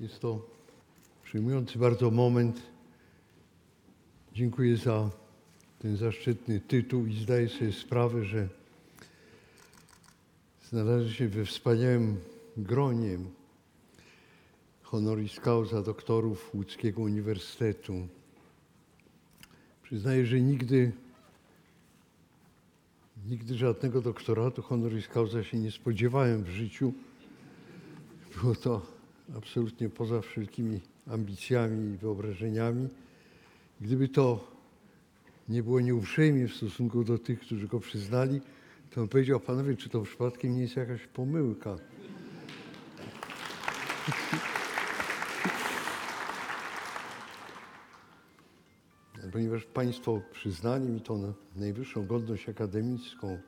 Jest to przyjmujący bardzo moment. Dziękuję za ten zaszczytny tytuł i zdaję sobie sprawę, że znalazłem się we wspaniałym gronie honoris causa doktorów Łódzkiego Uniwersytetu. Przyznaję, że nigdy, nigdy żadnego doktoratu honoris causa się nie spodziewałem w życiu. Było to absolutnie poza wszelkimi ambicjami i wyobrażeniami. Gdyby to nie było nieuprzejmie w stosunku do tych, którzy go przyznali, to on powiedział, panowie, czy to przypadkiem nie jest jakaś pomyłka? Ponieważ Państwo przyznali mi na najwyższą godność akademicką,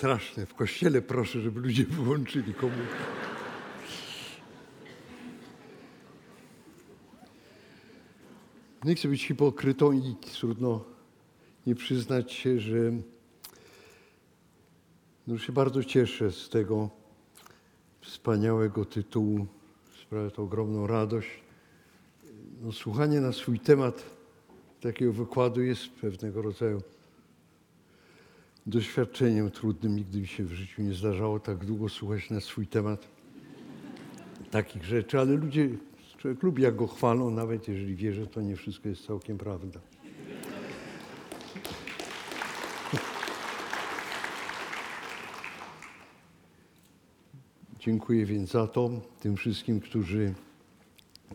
straszne. W kościele proszę, żeby ludzie wyłączyli komórkę. Nie chcę być hipokrytą i trudno nie przyznać się, że no się bardzo cieszę z tego wspaniałego tytułu. Sprawia to ogromną radość. No, słuchanie na swój temat takiego wykładu jest pewnego rodzaju doświadczeniem trudnym. Nigdy mi się w życiu nie zdarzało tak długo słuchać na swój temat takich rzeczy, ale ludzie, człowiek lubi jak go chwalą, nawet jeżeli wie, że to nie wszystko jest całkiem prawda. Dziękuję więc za to tym wszystkim, którzy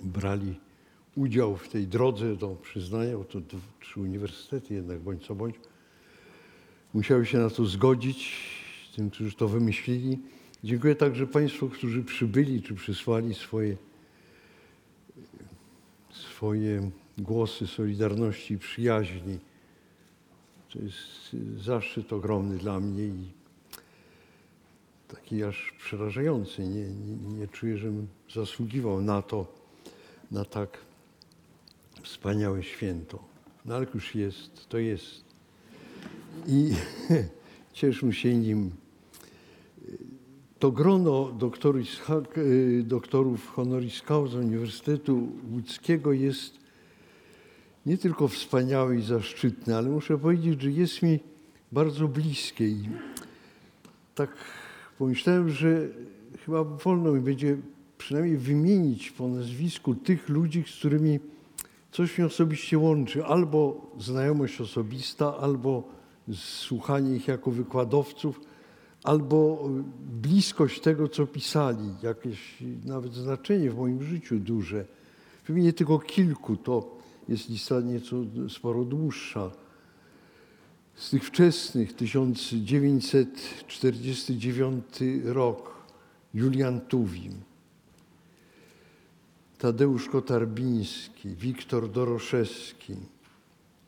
brali udział w tej drodze do przyznania, bo to trzy uniwersytety jednak, bądź co bądź musiały się na to zgodzić, tym, którzy to wymyślili. Dziękuję także Państwu, którzy przybyli czy przysłali swoje, swoje głosy solidarności i przyjaźni. To jest zaszczyt ogromny dla mnie i taki aż przerażający. Nie, nie, nie czuję, żebym zasługiwał na to, na tak wspaniałe święto. No ale już jest, to jest i cieszmy się nim. To grono doktorów honoris causa Uniwersytetu Łódzkiego jest nie tylko wspaniałe i zaszczytne, ale muszę powiedzieć, że jest mi bardzo bliskie. I tak pomyślałem, że chyba wolno mi będzie przynajmniej wymienić po nazwisku tych ludzi, z którymi coś mnie osobiście łączy. Albo znajomość osobista, albo słuchanie ich jako wykładowców, albo bliskość tego, co pisali, jakieś nawet znaczenie w moim życiu duże. Wymienię tylko kilku, to jest lista nieco sporo dłuższa. Z tych wczesnych, 1949 rok, Julian Tuwim, Tadeusz Kotarbiński, Wiktor Doroszewski,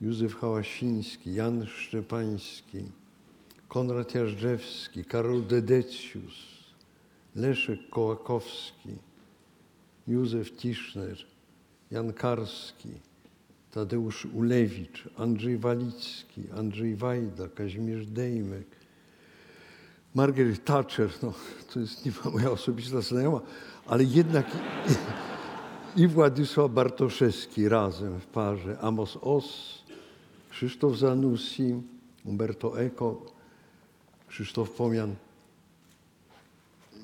Józef Hałasiński, Jan Szczepański, Konrad Jażdżewski, Karol Dedecius, Leszek Kołakowski, Józef Tischner, Jan Karski, Tadeusz Ulewicz, Andrzej Walicki, Andrzej Wajda, Kazimierz Dejmek, Margaret Thatcher, no, to jest nie moja osobista znajoma, ale jednak i, Władysław Bartoszewski razem w parze, Amos Oss, Krzysztof Zanussi, Umberto Eco, Krzysztof Pomian.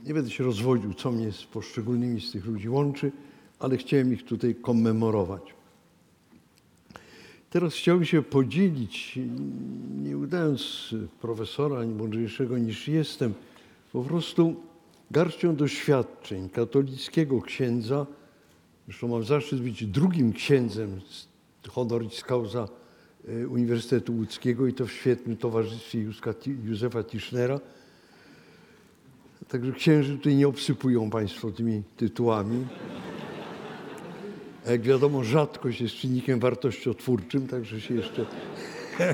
Nie będę się rozwodził, co mnie z poszczególnymi z tych ludzi łączy, ale chciałem ich tutaj kommemorować. Teraz chciałbym się podzielić, nie udając profesora ani mądrzejszego niż jestem, po prostu garścią doświadczeń katolickiego księdza. Zresztą mam zaszczyt być drugim księdzem honoris causa Uniwersytetu Łódzkiego i to w świetnym towarzystwie Józefa Tischnera. Także księży tutaj nie obsypują Państwo tymi tytułami. A jak wiadomo, rzadkość jest czynnikiem wartościotwórczym, także się jeszcze.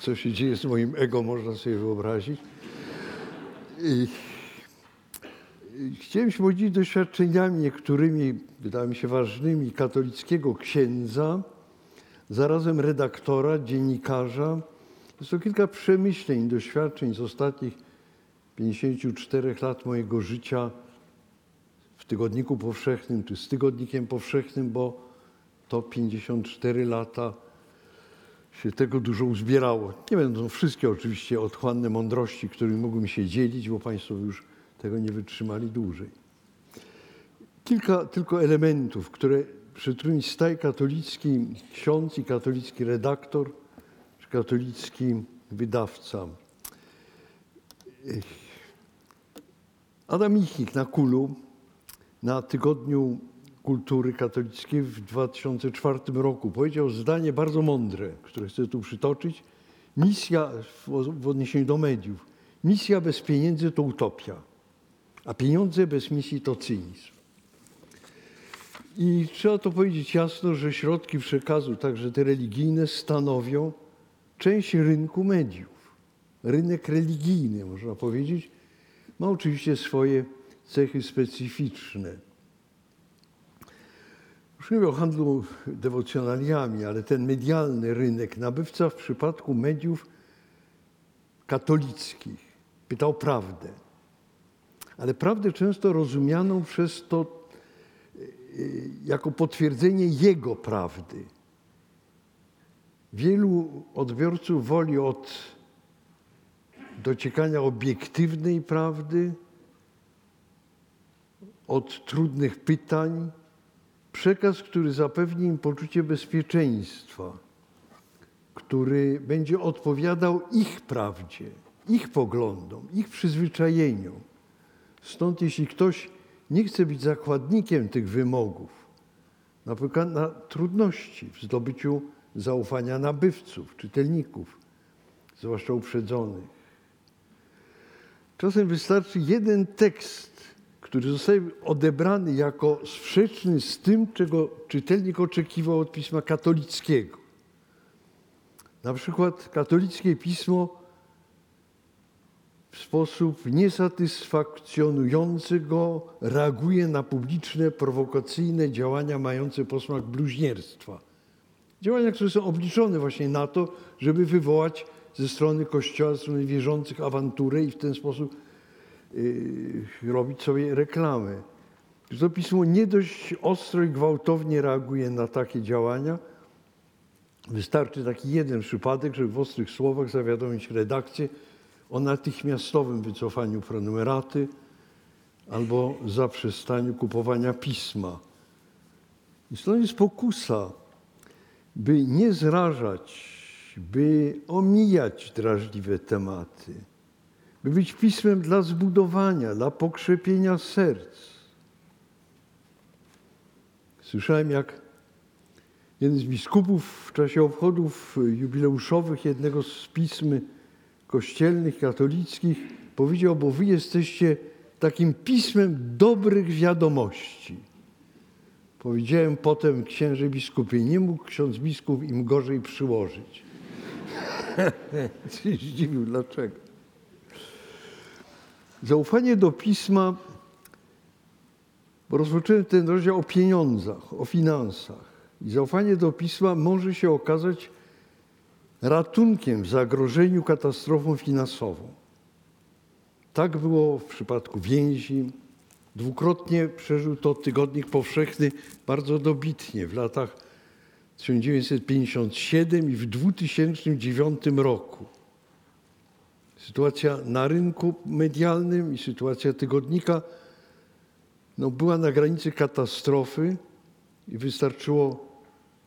Co się dzieje z moim ego, można sobie wyobrazić. I chciałem się podzielić doświadczeniami niektórymi, wydaje mi się, ważnymi katolickiego księdza, zarazem redaktora, dziennikarza. Jest to kilka przemyśleń, doświadczeń z ostatnich 54 lat mojego życia w Tygodniku Powszechnym, czy z Tygodnikiem Powszechnym, bo to 54 lata się tego dużo uzbierało. Nie będą wszystkie oczywiście otchłanne mądrości, którymi mógłbym się dzielić, bo Państwo już tego nie wytrzymali dłużej. Kilka tylko elementów, które, przy którymi staje katolicki ksiądz i katolicki redaktor, czy katolicki wydawca. Adam Michnik na Kulu na Tygodniu Kultury Katolickiej w 2004 roku powiedział zdanie bardzo mądre, które chcę tu przytoczyć. Misja w odniesieniu do mediów. Misja bez pieniędzy to utopia, a pieniądze bez misji to cynizm. I trzeba to powiedzieć jasno, że środki przekazu, także te religijne, stanowią część rynku mediów. Rynek religijny, można powiedzieć, ma oczywiście swoje cechy specyficzne. Już nie o handlu dewocjonaliami, ale ten medialny rynek, nabywca w przypadku mediów katolickich pytał prawdę. Ale prawdę często rozumianą przez to y, jako potwierdzenie jego prawdy. Wielu odbiorców woli od dociekania obiektywnej prawdy, od trudnych pytań, przekaz, który zapewni im poczucie bezpieczeństwa, który będzie odpowiadał ich prawdzie, ich poglądom, ich przyzwyczajeniom. Stąd jeśli ktoś nie chce być zakładnikiem tych wymogów, napotyka na trudności w zdobyciu zaufania nabywców, czytelników, zwłaszcza uprzedzonych. Czasem wystarczy jeden tekst, który zostaje odebrany jako sprzeczny z tym, czego czytelnik oczekiwał od pisma katolickiego. Na przykład katolickie pismo w sposób niesatysfakcjonujący go reaguje na publiczne, prowokacyjne działania mające posmak bluźnierstwa. Działania, które są obliczone właśnie na to, żeby wywołać ze strony Kościoła, ze strony wierzących awanturę i w ten sposób Y, robić sobie reklamę. To pismo nie dość ostro i gwałtownie reaguje na takie działania. Wystarczy taki jeden przypadek, żeby w ostrych słowach zawiadomić redakcję o natychmiastowym wycofaniu prenumeraty albo zaprzestaniu kupowania pisma. I stąd jest pokusa, by nie zrażać, by omijać drażliwe tematy by być pismem dla zbudowania, dla pokrzepienia serc. Słyszałem, jak jeden z biskupów w czasie obchodów jubileuszowych jednego z pism kościelnych, katolickich powiedział, bo wy jesteście takim pismem dobrych wiadomości. Powiedziałem potem księże biskupie, nie mógł ksiądz biskup im gorzej przyłożyć. się zdziwił, dlaczego. Zaufanie do pisma, bo rozpocząłem ten rozdział o pieniądzach, o finansach. I zaufanie do pisma może się okazać ratunkiem w zagrożeniu katastrofą finansową. Tak było w przypadku więzi. Dwukrotnie przeżył to tygodnik powszechny bardzo dobitnie w latach 1957 i w 2009 roku. Sytuacja na rynku medialnym i sytuacja tygodnika no, była na granicy katastrofy i wystarczyło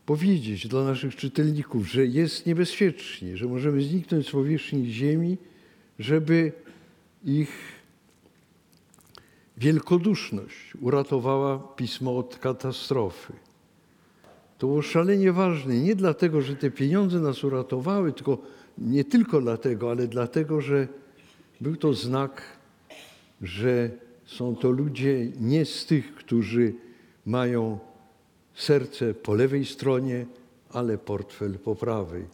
powiedzieć dla naszych czytelników, że jest niebezpiecznie, że możemy zniknąć z powierzchni ziemi, żeby ich wielkoduszność uratowała pismo od katastrofy. To było szalenie ważne, nie dlatego, że te pieniądze nas uratowały, tylko nie tylko dlatego, ale dlatego, że Był to znak, że są to ludzie nie z tych, którzy mają serce po lewej stronie, ale portfel po prawej.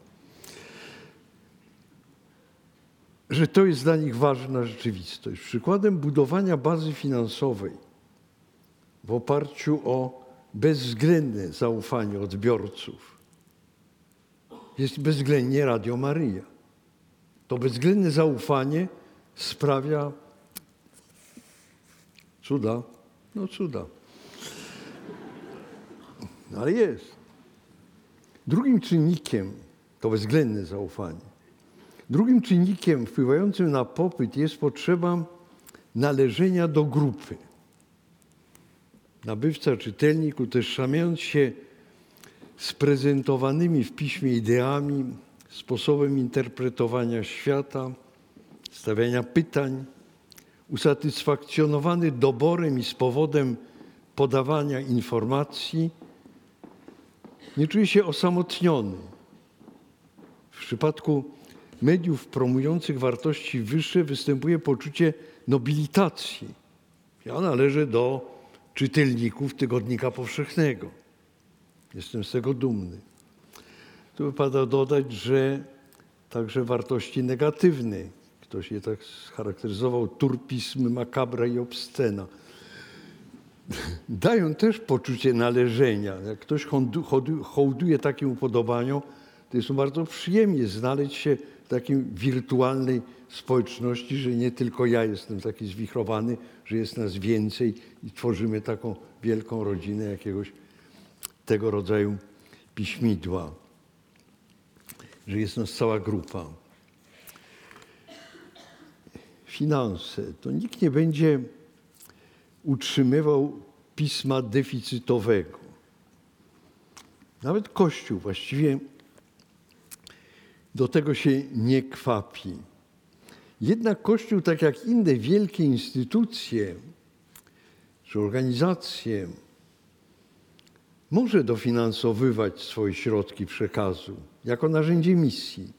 Że to jest dla nich ważna rzeczywistość. Przykładem budowania bazy finansowej w oparciu o bezwzględne zaufanie odbiorców jest bezwzględnie Radio Maryja. To bezwzględne zaufanie sprawia cuda, no cuda. No ale jest. Drugim czynnikiem to bezwzględne zaufanie. Drugim czynnikiem wpływającym na popyt jest potrzeba należenia do grupy. Nabywca, czytelnik, utożsamiając się z prezentowanymi w piśmie ideami, sposobem interpretowania świata, stawiania pytań, usatysfakcjonowany doborem i z powodem podawania informacji, nie czuje się osamotniony. W przypadku mediów promujących wartości wyższe występuje poczucie nobilitacji. Ja należę do czytelników Tygodnika Powszechnego. Jestem z tego dumny. Tu wypada dodać, że także wartości negatywne. Ktoś je tak scharakteryzował turpism, makabra i obscena. Dają też poczucie należenia. Jak ktoś hołduje takim upodobaniom, to jest bardzo przyjemnie znaleźć się w takiej wirtualnej społeczności, że nie tylko ja jestem taki zwichrowany, że jest nas więcej i tworzymy taką wielką rodzinę jakiegoś tego rodzaju piśmidła, że jest nas cała grupa. Finanse. To nikt nie będzie utrzymywał pisma deficytowego. Nawet Kościół właściwie do tego się nie kwapi. Jednak Kościół, tak jak inne wielkie instytucje czy organizacje, może dofinansowywać swoje środki przekazu jako narzędzie misji.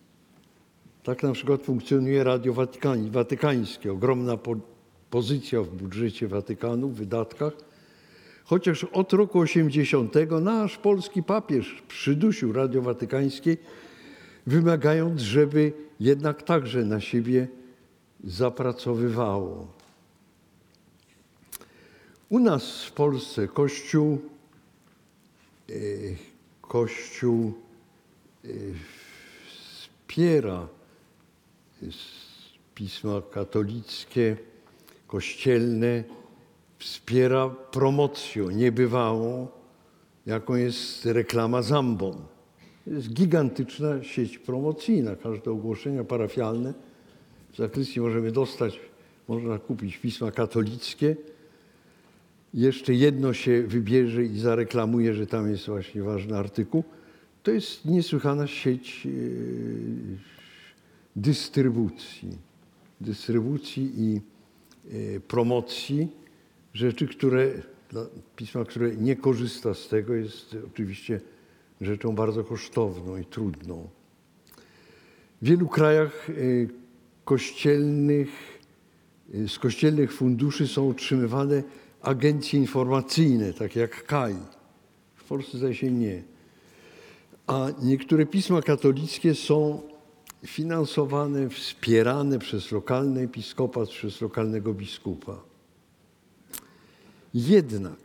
Tak na przykład funkcjonuje Radio Watykańskie, ogromna pozycja w budżecie Watykanu, w wydatkach. Chociaż od roku 80 nasz polski papież przydusił Radio Watykańskie, wymagając, żeby jednak także na siebie zapracowywało. U nas w Polsce Kościół E, Kościół e, wspiera pisma katolickie, kościelne, wspiera promocją niebywałą, jaką jest reklama Zambon. To jest gigantyczna sieć promocyjna. Każde ogłoszenia parafialne w zakrystii możemy dostać, można kupić pisma katolickie, jeszcze jedno się wybierze i zareklamuje, że tam jest właśnie ważny artykuł, to jest niesłychana sieć e, dystrybucji, dystrybucji i promocji rzeczy, które pisma, które nie korzysta z tego, jest oczywiście rzeczą bardzo kosztowną i trudną. W wielu krajach e, kościelnych, z kościelnych funduszy są utrzymywane agencje informacyjne, takie jak KAI. W Polsce zdaje się nie. A niektóre pisma katolickie są finansowane, wspierane przez lokalny episkopat, przez lokalnego biskupa. Jednak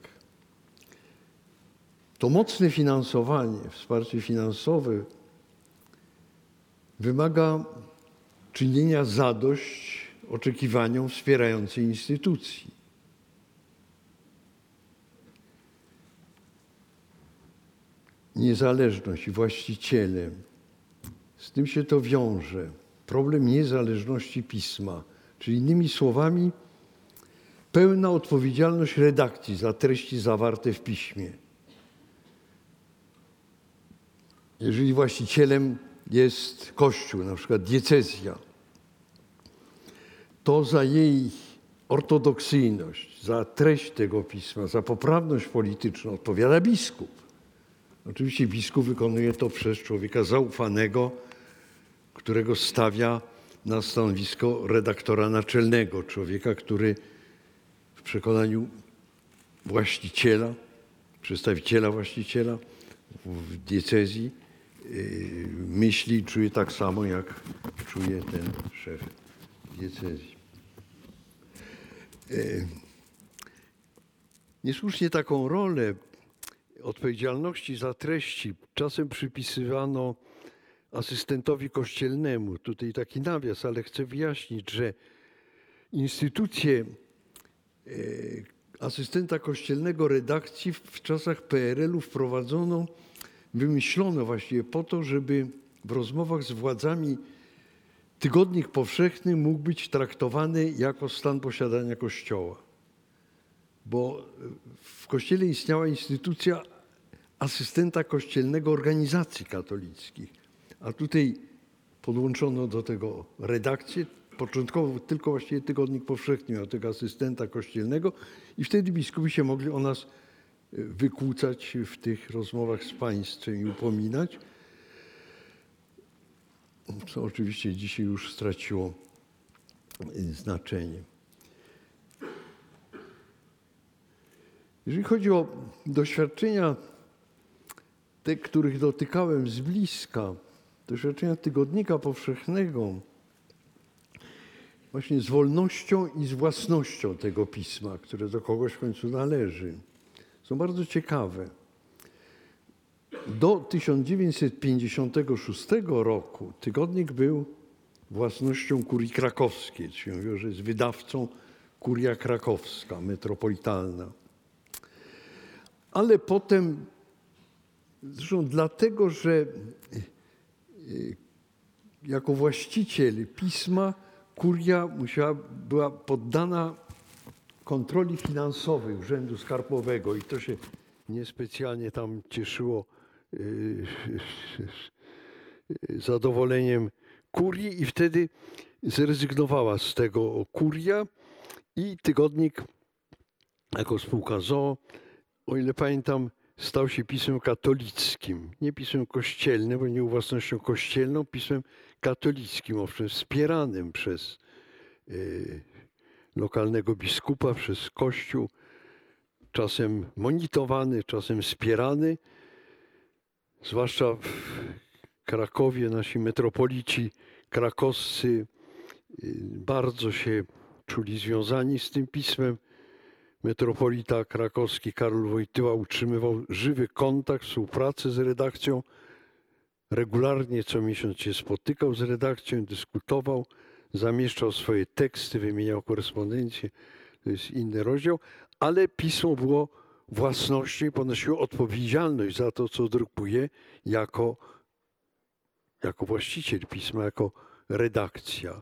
to mocne finansowanie, wsparcie finansowe wymaga czynienia zadość oczekiwaniom wspierającej instytucji. niezależność i właściciele. Z tym się to wiąże. Problem niezależności pisma, czyli innymi słowami, pełna odpowiedzialność redakcji za treści zawarte w piśmie. Jeżeli właścicielem jest Kościół, na przykład diecezja, to za jej ortodoksyjność, za treść tego pisma, za poprawność polityczną odpowiada biskup. Oczywiście biskup wykonuje to przez człowieka zaufanego, którego stawia na stanowisko redaktora naczelnego, człowieka, który w przekonaniu właściciela, przedstawiciela właściciela w diecezji yy, myśli i czuje tak samo, jak czuje ten szef diecezji. Yy, niesłusznie taką rolę odpowiedzialności za treści czasem przypisywano asystentowi kościelnemu. Tutaj taki nawias, ale chcę wyjaśnić, że instytucję e, asystenta kościelnego redakcji w czasach PRL-u wprowadzono, wymyślono właściwie po to, żeby w rozmowach z władzami tygodnik powszechny mógł być traktowany jako stan posiadania Kościoła. Bo w Kościele istniała instytucja asystenta kościelnego organizacji katolickich. A tutaj podłączono do tego redakcję. Początkowo tylko właściwie Tygodnik Powszechny miał tego asystenta kościelnego i wtedy biskupi się mogli o nas e, wykłócać w tych rozmowach z państwem i upominać. Co oczywiście dzisiaj już straciło e, znaczenie. Jeżeli chodzi o doświadczenia, te, których dotykałem z bliska, doświadczenia tygodnika powszechnego, właśnie z wolnością i z własnością tego pisma, które do kogoś w końcu należy, są bardzo ciekawe. Do 1956 roku tygodnik był własnością kurii krakowskiej, czyli mówiło, że jest wydawcą kuria krakowska, metropolitalna. Ale potem, zresztą dlatego, że jako właściciel pisma kuria musiała, była poddana kontroli finansowej Urzędu Skarbowego i to się niespecjalnie tam cieszyło yy, zadowoleniem kurii i wtedy zrezygnowała z tego kuria i tygodnik jako spółka ZOO, o ile pamiętam, stał się pismem katolickim. Nie pismem kościelnym, bo nie własnością kościelną, pismem katolickim, owszem, wspieranym przez y, lokalnego biskupa, przez Kościół, czasem monitorowany, czasem wspierany. Zwłaszcza w Krakowie nasi metropolici krakowscy y, bardzo się czuli związani z tym pismem metropolita krakowski Karol Wojtyła utrzymywał żywy kontakt, współpracę z redakcją. Regularnie co miesiąc się spotykał z redakcją, dyskutował, zamieszczał swoje teksty, wymieniał korespondencję. To jest inny rozdział, ale pismo było własnością i ponosiło odpowiedzialność za to, co drukuje jako, jako właściciel pisma, jako redakcja.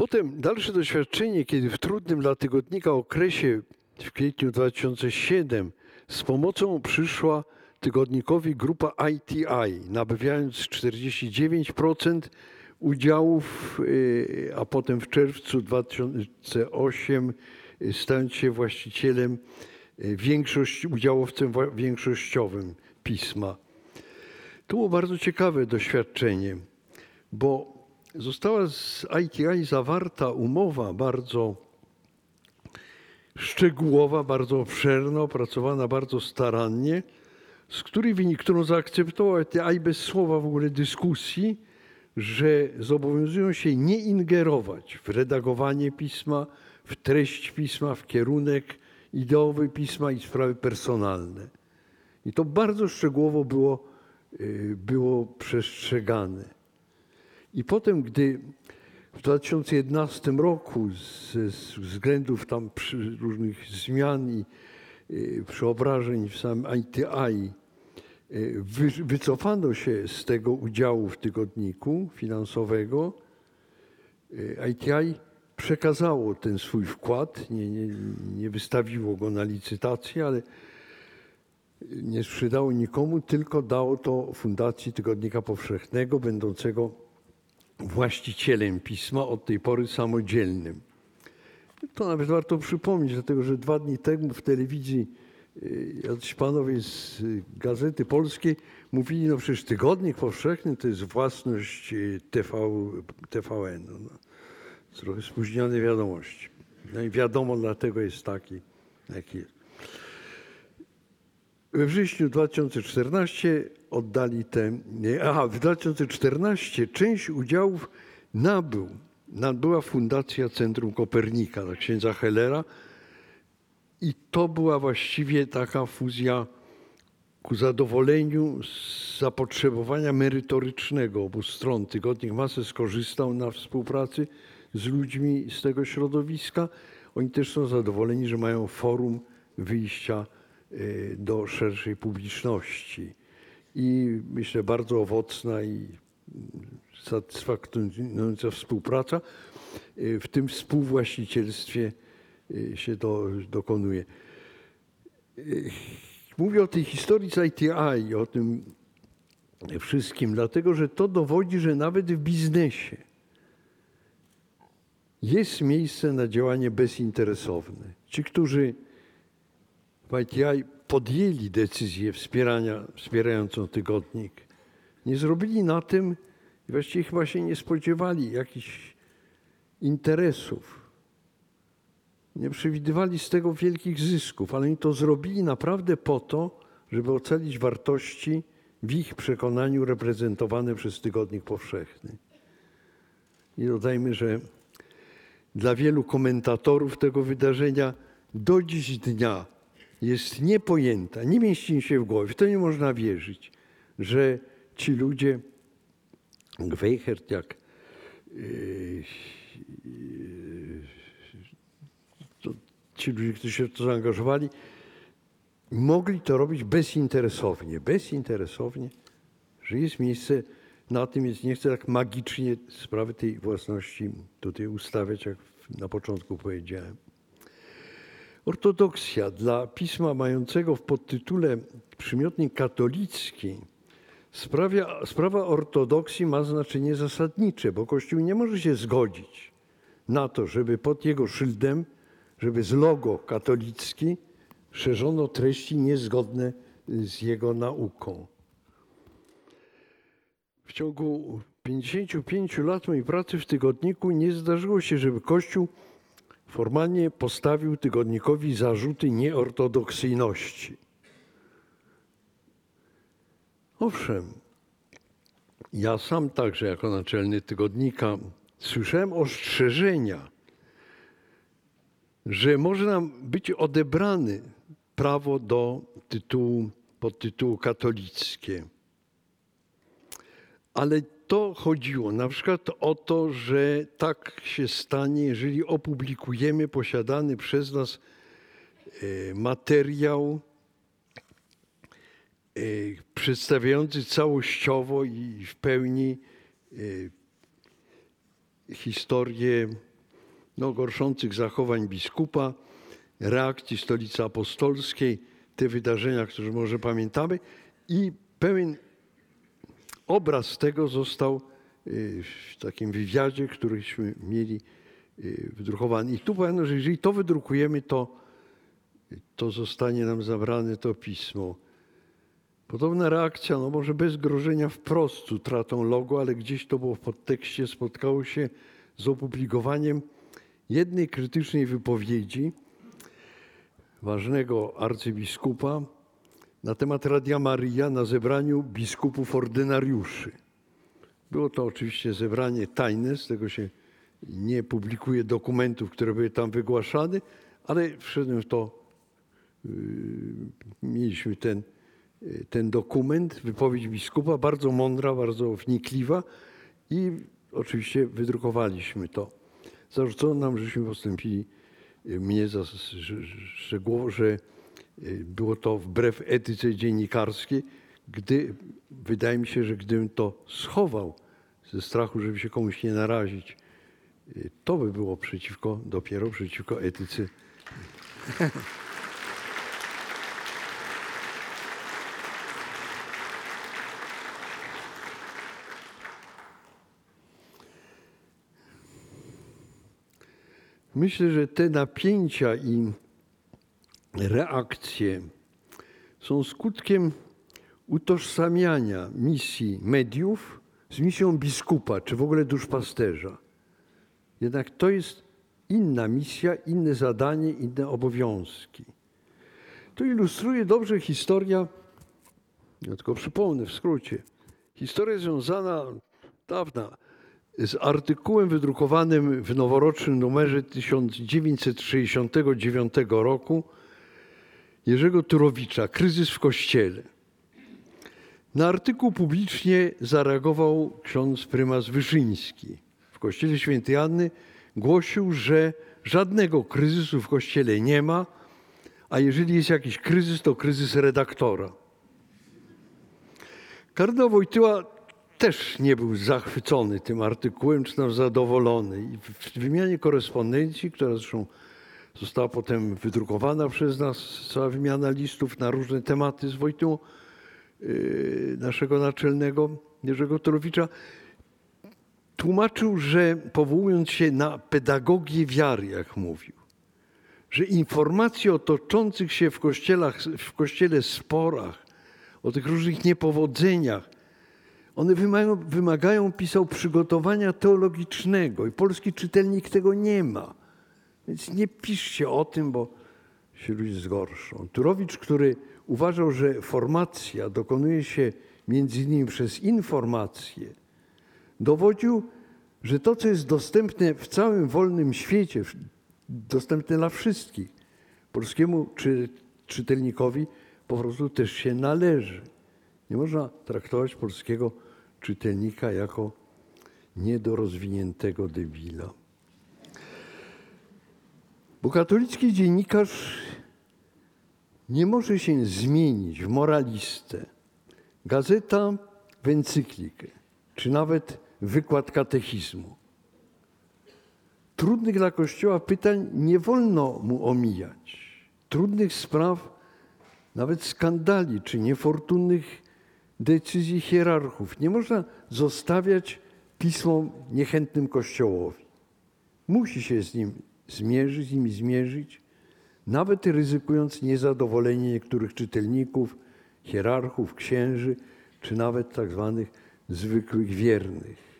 Potem dalsze doświadczenie, kiedy w trudnym dla tygodnika okresie w kwietniu 2007 z pomocą przyszła tygodnikowi grupa ITI, nabawiając 49% udziałów, y, a potem w czerwcu 2008 y, stając się właścicielem y, większość, udziałowcem większościowym pisma. To było bardzo ciekawe doświadczenie, bo została z ITI zawarta umowa bardzo szczegółowa, bardzo obszerna, opracowana bardzo starannie, z której wynik, którą zaakceptował ITI bez słowa w ogóle dyskusji, że zobowiązują się nie ingerować w redagowanie pisma, w treść pisma, w kierunek ideowy pisma i sprawy personalne. I to bardzo szczegółowo było, y, było przestrzegane. I potem, gdy w 2011 roku ze względów tam różnych zmian i y, przeobrażeń w samym ITI y, wycofano się z tego udziału w tygodniku finansowego, ITI y, przekazało ten swój wkład, nie, nie, nie wystawiło go na licytację, ale nie sprzedało nikomu, tylko dało to Fundacji Tygodnika Powszechnego, będącego właścicielem pisma, od tej pory samodzielnym. To nawet warto przypomnieć, dlatego że dwa dni temu w telewizji y, jacyś panowie z y, Gazety Polskiej mówili, no przecież Tygodnik Powszechny to jest własność y, TV, TVN. No. Trochę spóźnione wiadomości. No i wiadomo, dlatego jest taki, jaki jest. We wrześniu 2014 oddali te. Aha, w 2014 część udziałów nabył, nabyła Fundacja Centrum Kopernika dla księdza Hellera. I to była właściwie taka fuzja ku zadowoleniu z zapotrzebowania merytorycznego obu stron. Tygodnik Masy skorzystał na współpracy z ludźmi z tego środowiska. Oni też są zadowoleni, że mają forum wyjścia do szerszej publiczności. I myślę, bardzo owocna i satysfakcjonująca współpraca y, w tym współwłaścicielstwie y, się do, dokonuje. Mówię o tej historii z ITI, o tym wszystkim, dlatego że to dowodzi, że nawet w biznesie jest miejsce na działanie bezinteresowne. Ci, którzy w ITI podjęli decyzję wspierania, wspierającą tygodnik, nie zrobili na tym właściwie chyba się nie spodziewali jakichś interesów. Nie przewidywali z tego wielkich zysków, ale oni to zrobili naprawdę po to, żeby ocalić wartości w ich przekonaniu reprezentowane przez Tygodnik Powszechny. I dodajmy, że dla wielu komentatorów tego wydarzenia do dziś dnia jest niepojęta, nie mieści się w głowie, to nie można wierzyć, że ci ludzie, Gweichert, jak yy, to, ci ludzie, którzy się w to zaangażowali, mogli to robić bezinteresownie. Bezinteresownie, że jest miejsce na tym, więc nie chcę tak magicznie sprawy tej własności tutaj ustawiać, jak na początku powiedziałem. Ortodoksja dla pisma mającego w podtytule przymiotnik katolicki sprawia, sprawa ortodoksji ma znaczenie zasadnicze, bo Kościół nie może się zgodzić na to, żeby pod jego szyldem, żeby z logo katolicki szerzono treści niezgodne z jego nauką. W ciągu 55 lat mojej pracy w tygodniku nie zdarzyło się, żeby Kościół formalnie postawił tygodnikowi zarzuty nieortodoksyjności. Owszem, ja sam także jako naczelny tygodnika słyszałem ostrzeżenia, że może nam być odebrany prawo do tytułu, podtytułu katolickie. Ale to chodziło. Na przykład o to, że tak się stanie, jeżeli opublikujemy posiadany przez nas e, materiał e, przedstawiający całościowo i w pełni e, historię no, gorszących zachowań biskupa, reakcji stolicy apostolskiej, te wydarzenia, które może pamiętamy i pełen obraz tego został y, w takim wywiadzie, któryśmy mieli y, wydrukowany. I tu powiem, że jeżeli to wydrukujemy, to, to zostanie nam zabrane to pismo. Podobna reakcja, no może bez grożenia wprost utratą logo, ale gdzieś to było w podtekście, spotkało się z opublikowaniem jednej krytycznej wypowiedzi ważnego arcybiskupa, na temat Radia Maria na zebraniu biskupów ordynariuszy. Było to oczywiście zebranie tajne, z tego się nie publikuje dokumentów, które były tam wygłaszane, ale wszedłem w to, yy, mieliśmy ten, yy, ten dokument, wypowiedź biskupa, bardzo mądra, bardzo wnikliwa i oczywiście wydrukowaliśmy to. Zarzucono nam, żeśmy postąpili yy, mnie za szczegółowo, że Y, było to wbrew etyce dziennikarskiej, gdy wydaje mi się, że gdybym to schował ze strachu, żeby się komuś nie narazić, y, to by było przeciwko, dopiero przeciwko etyce. Myślę, że te napięcia i reakcje są skutkiem utożsamiania misji mediów z misją biskupa, czy w ogóle duszpasterza. Jednak to jest inna misja, inne zadanie, inne obowiązki. To ilustruje dobrze historia, ja tylko przypomnę w skrócie, historia związana, dawna, z artykułem wydrukowanym w noworocznym numerze 1969 roku Jerzego Turowicza Kryzys w Kościele. Na artykuł publicznie zareagował ksiądz prymas Wyszyński. W Kościele Świętej Anny głosił, że żadnego kryzysu w Kościele nie ma, a jeżeli jest jakiś kryzys, to kryzys redaktora. Kardynał Wojtyła też nie był zachwycony tym artykułem, czy też zadowolony. I w wymianie korespondencji, która zresztą została potem wydrukowana przez nas, cała wymiana listów na różne tematy z Wojtyłą, yy, naszego naczelnego Jerzego Torowicza, tłumaczył, że powołując się na pedagogię wiary, jak mówił, że informacje o toczących się w, kościelach, w kościele sporach, o tych różnych niepowodzeniach, one wymagają, wymagają, pisał, przygotowania teologicznego i polski czytelnik tego nie ma. Więc nie piszcie o tym, bo się ludzie zgorszą. Turowicz, który uważał, że formacja dokonuje się między innymi przez informacje, dowodził, że to, co jest dostępne w całym wolnym świecie, dostępne dla wszystkich, polskiemu czy, czytelnikowi po prostu też się należy. Nie można traktować polskiego czytelnika jako niedorozwiniętego debila. Bo katolicki dziennikarz nie może się zmienić w moralistę. Gazeta w encyklikę, czy nawet wykład katechizmu. Trudnych dla Kościoła pytań nie wolno mu omijać. Trudnych spraw, nawet skandali czy niefortunnych decyzji hierarchów nie można zostawiać pismom niechętnym Kościołowi. Musi się z nim zmierzyć, z nimi zmierzyć, nawet ryzykując niezadowolenie niektórych czytelników, hierarchów, księży, czy nawet tak zwanych zwykłych wiernych.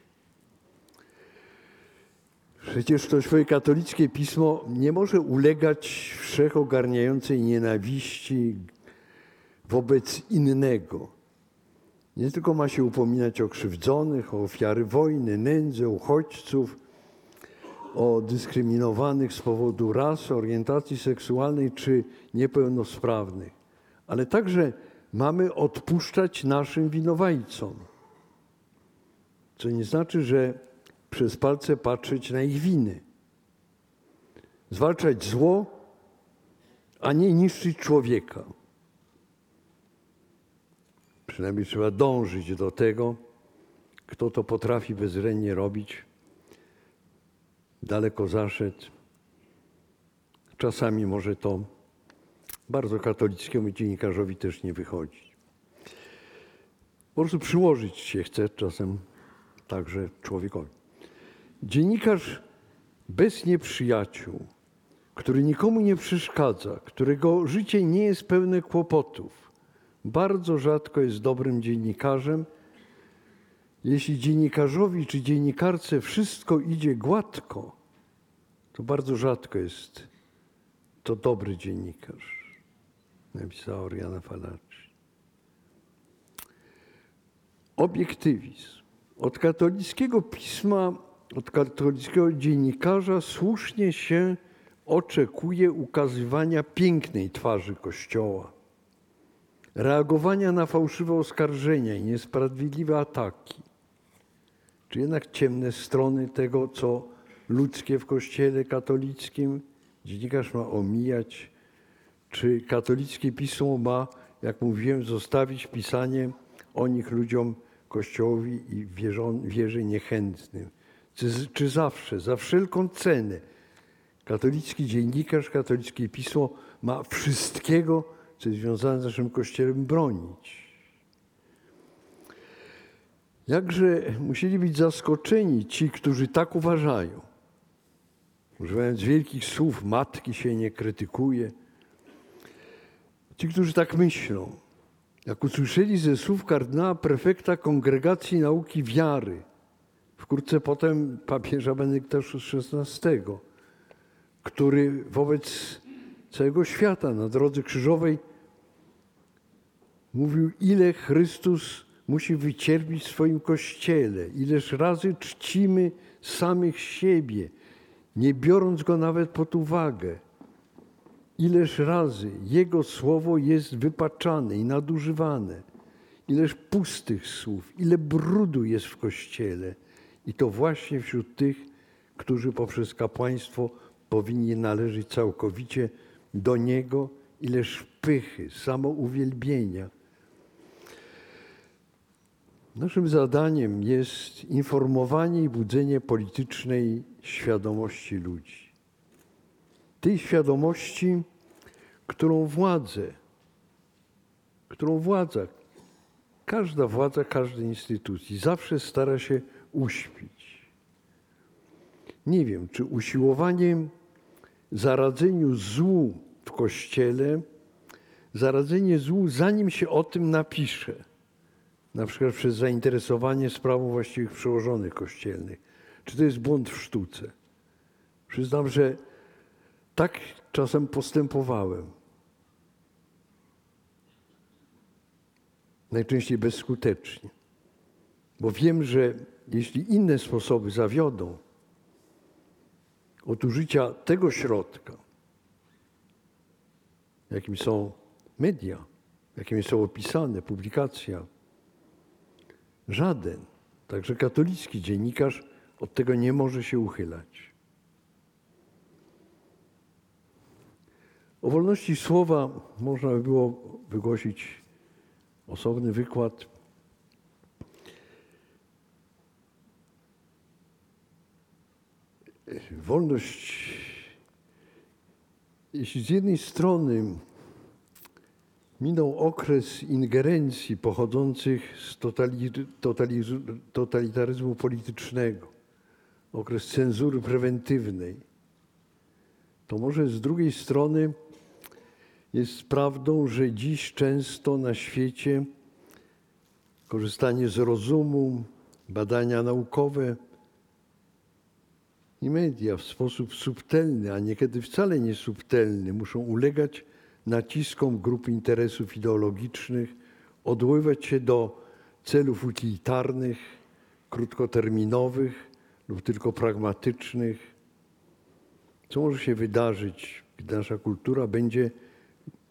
Przecież to swoje katolickie pismo nie może ulegać wszechogarniającej nienawiści wobec innego. Nie tylko ma się upominać o krzywdzonych, o ofiary wojny, nędzy, uchodźców, o dyskryminowanych z powodu rasy, orientacji seksualnej czy niepełnosprawnych, ale także mamy odpuszczać naszym winowajcom. Co nie znaczy, że przez palce patrzeć na ich winy. Zwalczać zło, a nie niszczyć człowieka. Przynajmniej trzeba dążyć do tego. Kto to potrafi bezrennie robić, daleko zaszedł. Czasami może to bardzo katolickiemu dziennikarzowi też nie wychodzić. Po prostu przyłożyć się chce czasem także człowiekowi. Dziennikarz bez nieprzyjaciół, który nikomu nie przeszkadza, którego życie nie jest pełne kłopotów, bardzo rzadko jest dobrym dziennikarzem. Jeśli dziennikarzowi czy dziennikarce wszystko idzie gładko, to bardzo rzadko jest to dobry dziennikarz, napisała Oriana Falacci. Obiektywizm. Od katolickiego pisma, od katolickiego dziennikarza słusznie się oczekuje ukazywania pięknej twarzy Kościoła reagowania na fałszywe oskarżenia i niesprawiedliwe ataki, czy jednak ciemne strony tego, co ludzkie w Kościele katolickim dziennikarz ma omijać, czy katolickie pismo ma, jak mówiłem, zostawić pisanie o nich ludziom Kościołowi i wierzą, wierze niechętnym. Czy, czy zawsze, za wszelką cenę katolicki dziennikarz, katolickie pismo ma wszystkiego, co jest związane z naszym Kościołem, bronić. Jakże musieli być zaskoczeni ci, którzy tak uważają. Używając wielkich słów, matki się nie krytykuje. Ci, którzy tak myślą, jak usłyszeli ze słów kardynała prefekta Kongregacji Nauki Wiary, wkrótce potem papieża Benedykta XVI, który wobec całego świata na drodze krzyżowej mówił, ile Chrystus musi wycierpić w swoim Kościele, ileż razy czcimy samych siebie, nie biorąc Go nawet pod uwagę. Ileż razy Jego słowo jest wypaczane i nadużywane, ileż pustych słów, ile brudu jest w Kościele. I to właśnie wśród tych, którzy poprzez kapłaństwo powinni należeć całkowicie do Niego, ileż pychy, samouwielbienia. Naszym zadaniem jest informowanie i budzenie politycznej świadomości ludzi. Tej świadomości, którą władzę, którą władza, każda władza każdej instytucji zawsze stara się uśpić. Nie wiem, czy usiłowaniem zaradzeniu złu w kościele, zaradzenie złu, zanim się o tym napisze, na przykład przez zainteresowanie sprawą właściwych przełożonych kościelnych. Czy to jest błąd w sztuce? Przyznam, że tak czasem postępowałem. Najczęściej bezskutecznie. Bo wiem, że jeśli inne sposoby zawiodą od użycia tego środka, jakim są media, jakimi są opisane, publikacja, żaden, także katolicki dziennikarz od tego nie może się uchylać. O wolności słowa można by było wygłosić osobny wykład. Wolność, jeśli z jednej strony minął okres ingerencji pochodzących z totalitaryzmu politycznego, okres cenzury prewentywnej, to może z drugiej strony jest prawdą, że dziś często na świecie korzystanie z rozumu, badania naukowe i media w sposób subtelny, a niekiedy wcale nie subtelny, muszą ulegać naciskom grup interesów ideologicznych, odwoływać się do celów utilitarnych, krótkoterminowych lub tylko pragmatycznych. Co może się wydarzyć, gdy nasza kultura będzie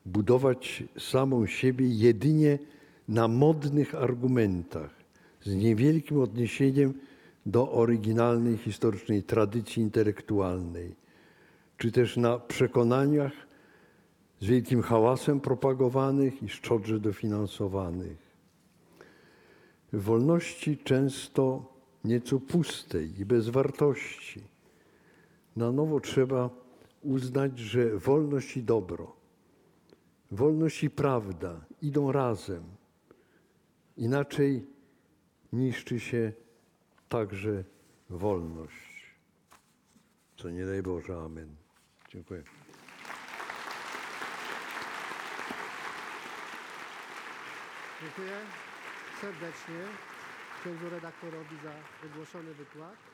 budować samą siebie jedynie na modnych argumentach, z niewielkim odniesieniem do oryginalnej historycznej tradycji intelektualnej, czy też na przekonaniach z wielkim hałasem propagowanych i szczodrze dofinansowanych. Wolności często nieco pustej i bez wartości. Na nowo trzeba uznać, że wolność i dobro, wolność i prawda idą razem. Inaczej niszczy się także wolność. Co nie daj Boże. Amen. Dziękuję. Dziękuję serdecznie księdzu redaktorowi za wygłoszony wykład.